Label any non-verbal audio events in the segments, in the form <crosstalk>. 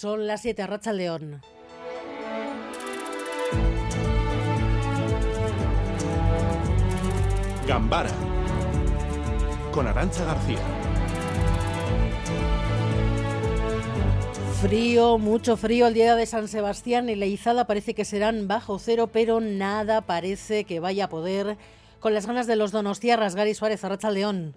Son las 7, Racha León. Gambara con Arancha García. Frío, mucho frío el día de San Sebastián y la izada parece que serán bajo cero, pero nada parece que vaya a poder con las ganas de los donostiarras, Gary Suárez, Arracha León.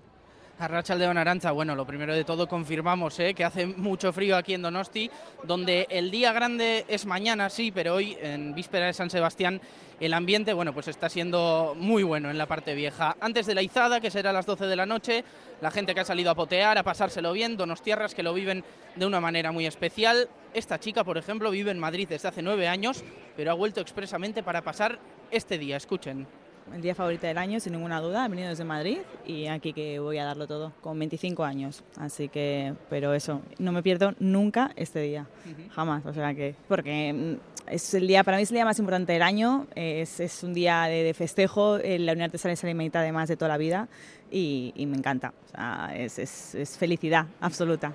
Arracha León Arancha, bueno, lo primero de todo confirmamos ¿eh? que hace mucho frío aquí en Donosti, donde el día grande es mañana, sí, pero hoy, en víspera de San Sebastián, el ambiente, bueno, pues está siendo muy bueno en la parte vieja. Antes de la izada, que será a las 12 de la noche, la gente que ha salido a potear, a pasárselo bien, donostiarras que lo viven de una manera muy especial. Esta chica, por ejemplo, vive en Madrid desde hace nueve años, pero ha vuelto expresamente para pasar este día. Escuchen el día favorito del año, sin ninguna duda. He venido desde Madrid y aquí que voy a darlo todo, con 25 años. Así que, pero eso, no me pierdo nunca este día, jamás. O sea que, porque mm, es el día, para mí es el día más importante del año, es, es un día de, festejo, eh, la Unión Artesana se alimenta además de toda la vida y, me encanta. O sea, es, es, es felicidad absoluta.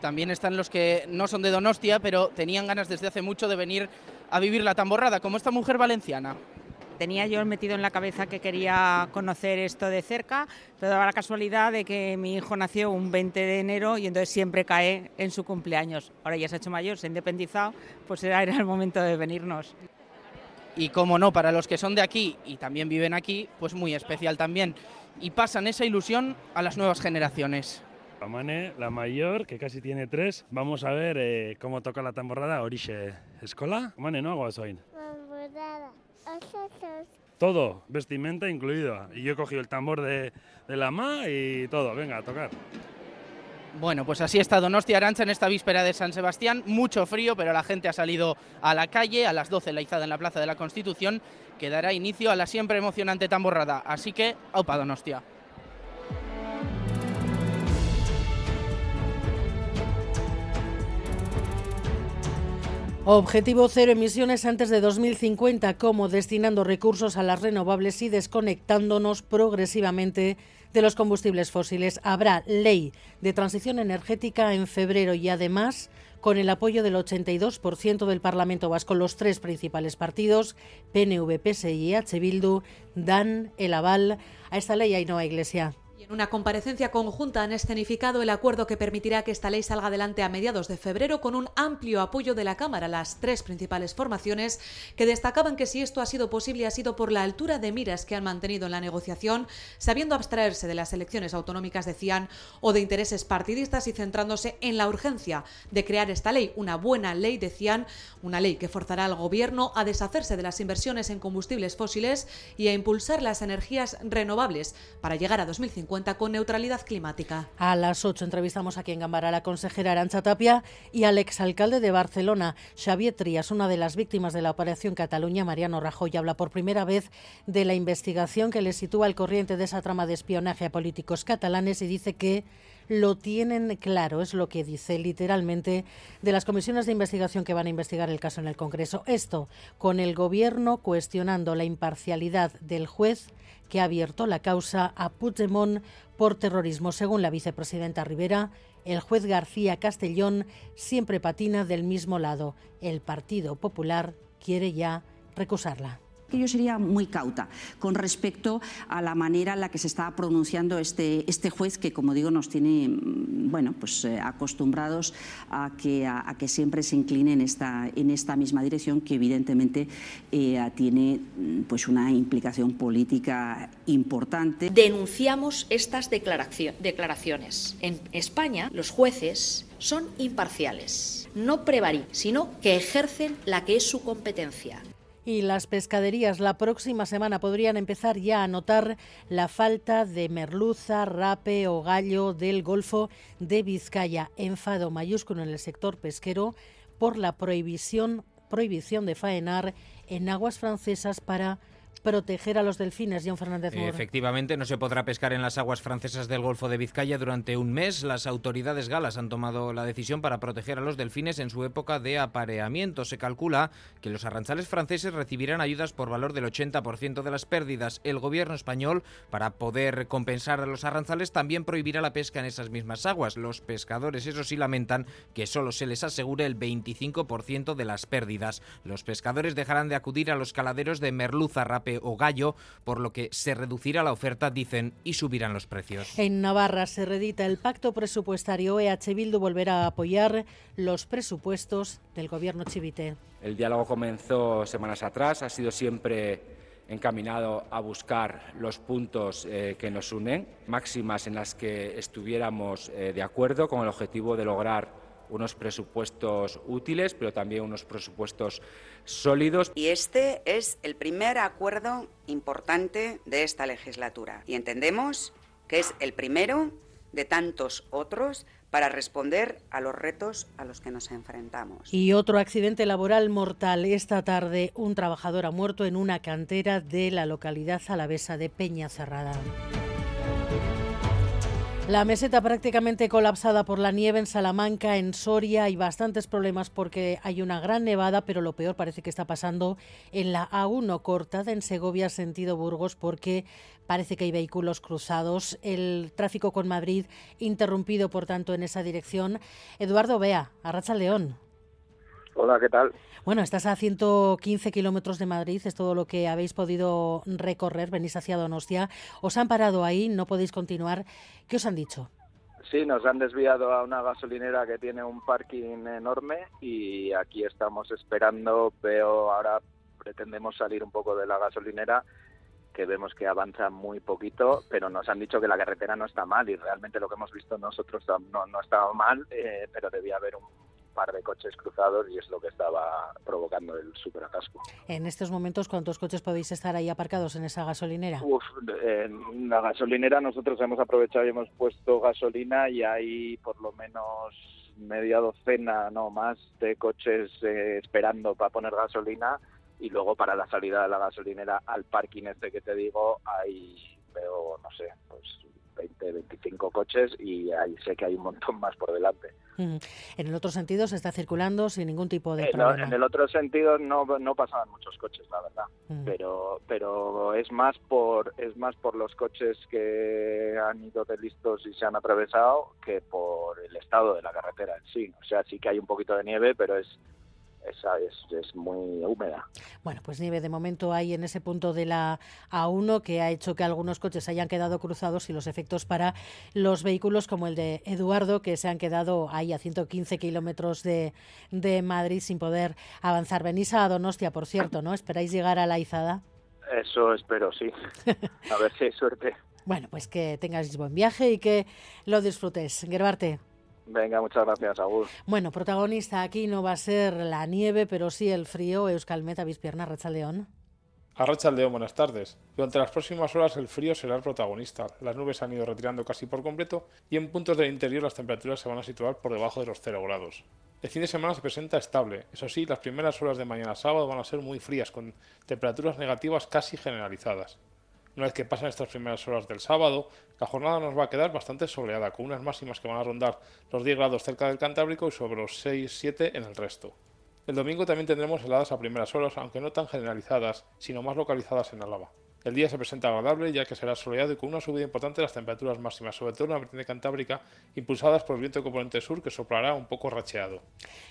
También están los que no son de Donostia, pero tenían ganas desde hace mucho de venir a vivir la tamborrada, como esta mujer valenciana tenía yo metido en la cabeza que quería conocer esto de cerca, pero daba la casualidad de que mi hijo nació un 20 de enero y entonces siempre cae en su cumpleaños. Ahora ya se ha hecho mayor, se ha independizado, pues era, el momento de venirnos. Y como no, para los que son de aquí y también viven aquí, pues muy especial también. Y pasan esa ilusión a las nuevas generaciones. Amane, la mayor, que casi tiene tres, vamos a ver eh, cómo toca la tamborrada Orixe Escola. Amane, ¿no? Todo, vestimenta incluido. Y yo he cogido el tambor de, la ma y todo. Venga, a tocar. Bueno, pues así está Donostia Arancha en esta víspera de San Sebastián. Mucho frío, pero la gente ha salido a la calle. A las 12 la izada en la Plaza de la Constitución que dará inicio a la siempre emocionante tamborrada. Así que, aupa Donostia. Objetivo cero emisiones antes de 2050, como destinando recursos a las renovables y desconectándonos progresivamente de los combustibles fósiles. Habrá ley de transición energética en febrero y además con el apoyo del 82% del Parlamento Vasco. Los tres principales partidos, PNV, PSI y H. Bildu, dan el aval a esta ley. Ainhoa Iglesia. En una comparecencia conjunta han escenificado el acuerdo que permitirá que esta ley salga adelante a mediados de febrero con un amplio apoyo de la Cámara. Las tres principales formaciones que destacaban que si esto ha sido posible ha sido por la altura de miras que han mantenido en la negociación, sabiendo abstraerse de las elecciones autonómicas, decían, o de intereses partidistas y centrándose en la urgencia de crear esta ley. Una buena ley, decían, una ley que forzará al Gobierno a deshacerse de las inversiones en combustibles fósiles y a impulsar las energías renovables para llegar a 2050 con neutralidad climática. A las 8 entrevistamos aquí en Gambara a la consejera Arancha Tapia y al exalcalde de Barcelona, Xavier Trias, una de las víctimas de la Operación Cataluña, Mariano Rajoy, habla por primera vez de la investigación que le sitúa al corriente de esa trama de espionaje a políticos catalanes y dice que lo tienen claro, es lo que dice literalmente de las comisiones de investigación que van a investigar el caso en el Congreso. Esto con el Gobierno cuestionando la imparcialidad del juez que ha abierto la causa a Puigdemont por terrorismo. Según la vicepresidenta Rivera, el juez García Castellón siempre patina del mismo lado. El Partido Popular quiere ya recusarla que yo sería muy cauta con respecto a la manera en la que se está pronunciando este, este juez que, como digo, nos tiene mm, bueno, pues, eh, acostumbrados a que, a, que siempre se incline en esta, en esta misma dirección que evidentemente eh, tiene mm, pues, una implicación política importante. Denunciamos estas declaraciones. En España los jueces son imparciales, no prevarí, sino que ejercen la que es su competencia. Y las pescaderías la próxima semana podrían empezar ya a notar la falta de merluza, rape o gallo del Golfo de Vizcaya. Enfado mayúsculo en el sector pesquero por la prohibición, prohibición de faenar en aguas francesas para proteger a los delfines, John Fernández Moore. Efectivamente, no se podrá pescar en las aguas francesas del Golfo de Vizcaya durante un mes. Las autoridades galas han tomado la decisión para proteger a los delfines en su época de apareamiento. Se calcula que los arranchales franceses recibirán ayudas por valor del 80% de las pérdidas. El gobierno español, para poder compensar a los arranzales, también prohibirá la pesca en esas mismas aguas. Los pescadores, eso sí, lamentan que solo se les asegure el 25% de las pérdidas. Los pescadores dejarán de acudir a los caladeros de merluza, rape o gallo, por lo que se reducirá la oferta, dicen, y subirán los precios. En Navarra se redita el pacto presupuestario. EH Bildu volverá a apoyar los presupuestos del gobierno chivite. El diálogo comenzó semanas atrás, ha sido siempre encaminado a buscar los puntos eh, que nos unen, máximas en las que estuviéramos eh, de acuerdo con el objetivo de lograr unos presupuestos útiles, pero también unos presupuestos sólidos. Y este es el primer acuerdo importante de esta legislatura. Y entendemos que es el primero de tantos otros para responder a los retos a los que nos enfrentamos. Y otro accidente laboral mortal. Esta tarde un trabajador ha muerto en una cantera de la localidad alavesa de Peña Cerrada. La meseta prácticamente colapsada por la nieve en Salamanca, en Soria. Hay bastantes problemas porque hay una gran nevada, pero lo peor parece que está pasando en la A1 cortada en Segovia, sentido Burgos, porque parece que hay vehículos cruzados. El tráfico con Madrid interrumpido, por tanto, en esa dirección. Eduardo Bea, Arracha León. Hola, ¿qué tal? Bueno, estás a 115 kilómetros de Madrid, es todo lo que habéis podido recorrer, venís hacia Donostia. Os han parado ahí, no podéis continuar. ¿Qué os han dicho? Sí, nos han desviado a una gasolinera que tiene un parking enorme y aquí estamos esperando. Veo ahora pretendemos salir un poco de la gasolinera que vemos que avanza muy poquito, pero nos han dicho que la carretera no está mal y realmente lo que hemos visto nosotros no, no estaba mal, eh, pero debía haber un par de coches cruzados y es lo que estaba provocando el superatasco. En estos momentos, ¿cuántos coches podéis estar ahí aparcados en esa gasolinera? Uf, en la gasolinera nosotros hemos aprovechado y hemos puesto gasolina y hay por lo menos media docena, no más, de coches eh, esperando para poner gasolina y luego para la salida de la gasolinera al parking este que te digo hay veo no sé pues 20, 25 coches y ahí sé que hay un montón más por delante. En el otro sentido se está circulando sin ningún tipo de eh, problema. en el otro sentido no, no pasaban muchos coches, la verdad. Pero pero es más por es más por los coches que han ido de listos y se han atravesado que por el estado de la carretera en sí. O sea, sí que hay un poquito de nieve, pero es esa es, es, muy húmeda. Bueno, pues nieve de momento hay en ese punto de la A1 que ha hecho que algunos coches hayan quedado cruzados y los efectos para los vehículos como el de Eduardo que se han quedado ahí a 115 kilómetros de, de Madrid sin poder avanzar. Venís a Donostia, por cierto, ¿no? ¿Esperáis llegar a la Izada? Eso espero, sí. <laughs> A ver si hay suerte. bueno, pues que tengáis buen viaje y que lo disfrutes. Gerbarte. Venga, muchas gracias, Agur. Bueno, protagonista aquí no va a ser la nieve, pero sí el frío. Euskalmet, Avispierna, Rachaldeón. A León, buenas tardes. Durante las próximas horas el frío será el protagonista. Las nubes se han ido retirando casi por completo y en puntos del interior las temperaturas se van a situar por debajo de los 0 grados. El fin de semana se presenta estable. Eso sí, las primeras horas de mañana sábado van a ser muy frías, con temperaturas negativas casi generalizadas. Una vez que pasen estas primeras horas del sábado, la jornada nos va a quedar bastante soleada, con unas máximas que van a rondar los 10 grados cerca del Cantábrico y sobre los 6-7 en el resto. El domingo también tendremos heladas a primeras horas, aunque no tan generalizadas, sino más localizadas en Álava. El día se presenta agradable ya que será soleado y con una subida importante de las temperaturas máximas, sobre todo en la vertiente cantábrica, impulsadas por el viento de componente sur que soplará un poco racheado.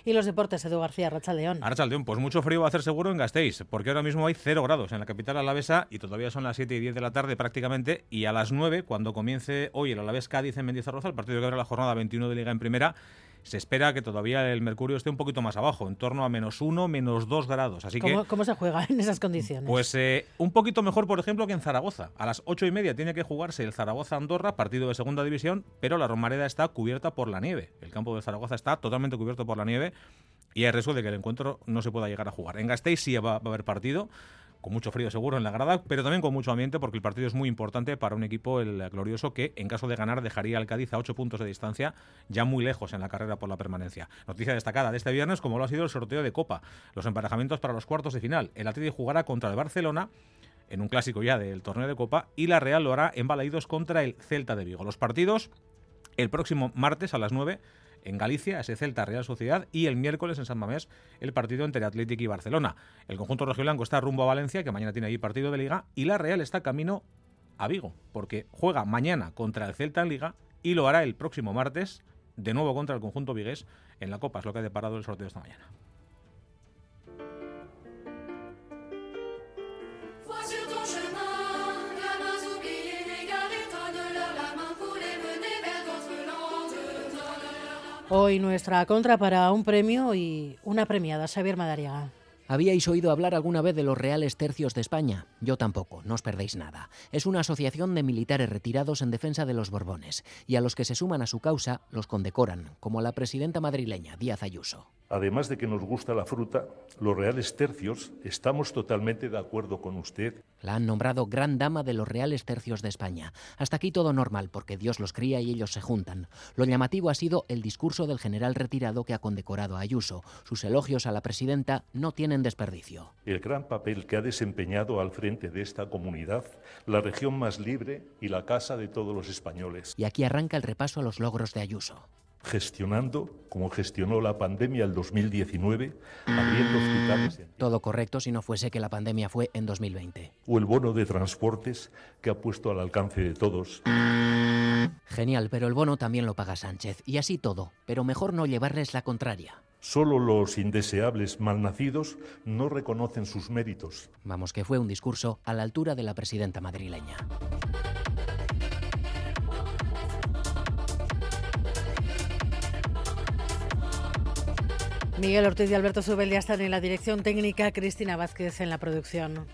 Y los deportes, Edu García, Rachaldeón. Rachaldeón, pues mucho frío va a hacer seguro en Gasteiz, porque ahora mismo hay 0 grados en la capital alavesa y todavía son las 7 y 10 de la tarde prácticamente, y a las 9, cuando comience hoy el Alavés Cádiz en Mendizorroza, el partido que abre la jornada 21 de Liga en Primera, se espera que todavía el mercurio esté un poquito más abajo, en torno a menos uno, menos dos grados. Así ¿Cómo, que, ¿Cómo se juega en esas condiciones? Pues eh, un poquito mejor, por ejemplo, que en Zaragoza. A las ocho y media tiene que jugarse el Zaragoza-Andorra, partido de segunda división, pero la Romareda está cubierta por la nieve. El campo de Zaragoza está totalmente cubierto por la nieve y hay riesgo de que el encuentro no se pueda llegar a jugar. En Gasteiz sí va a haber partido con mucho frío seguro en la grada, pero también con mucho ambiente porque el partido es muy importante para un equipo, el glorioso, que en caso de ganar dejaría al Cádiz a ocho puntos de distancia, ya muy lejos en la carrera por la permanencia. Noticia destacada de este viernes, como lo ha sido el sorteo de Copa, los emparejamientos para los cuartos de final. El Atlético jugará contra el Barcelona en un clásico ya del torneo de Copa, y la Real lo hará en Balaídos contra el Celta de Vigo. Los partidos el próximo martes a las 9 en Galicia, ese Celta Real Sociedad, y el miércoles en San Mamés el partido entre Atlético y Barcelona. El conjunto rojiblanco está rumbo a Valencia, que mañana tiene ahí partido de Liga, y la Real está camino a Vigo, porque juega mañana contra el Celta en Liga y lo hará el próximo martes, de nuevo contra el conjunto vigués, en la Copa. Es lo que ha deparado el sorteo esta mañana. Hoy nuestra contra para un premio y una premiada, Xavier Madariaga. ¿Habíais oído hablar alguna vez de los Reales Tercios de España? Yo tampoco, no os perdéis nada. Es una asociación de militares retirados en defensa de los Borbones, y a los que se suman a su causa los condecoran, como la presidenta madrileña Díaz Ayuso. Además de que nos gusta la fruta, los Reales Tercios estamos totalmente de acuerdo con usted. La han nombrado Gran Dama de los Reales Tercios de España. Hasta aquí todo normal, porque Dios los cría y ellos se juntan. Lo llamativo ha sido el discurso del general retirado que ha condecorado a Ayuso. Sus elogios a la presidenta no tienen desperdicio. El gran papel que ha desempeñado al frente de esta comunidad, la región más libre y la casa de todos los españoles. Y aquí arranca el repaso a los logros de Ayuso gestionando como gestionó la pandemia el 2019, abriendo hospitales. Todo correcto si no fuese que la pandemia fue en 2020. O el bono de transportes que ha puesto al alcance de todos. Genial, pero el bono también lo paga Sánchez. Y así todo, pero mejor no llevarles la contraria. Solo los indeseables malnacidos no reconocen sus méritos. Vamos, que fue un discurso a la altura de la presidenta madrileña. Miguel Ortiz y Alberto Subel ya están en la dirección técnica, Cristina Vázquez en la producción.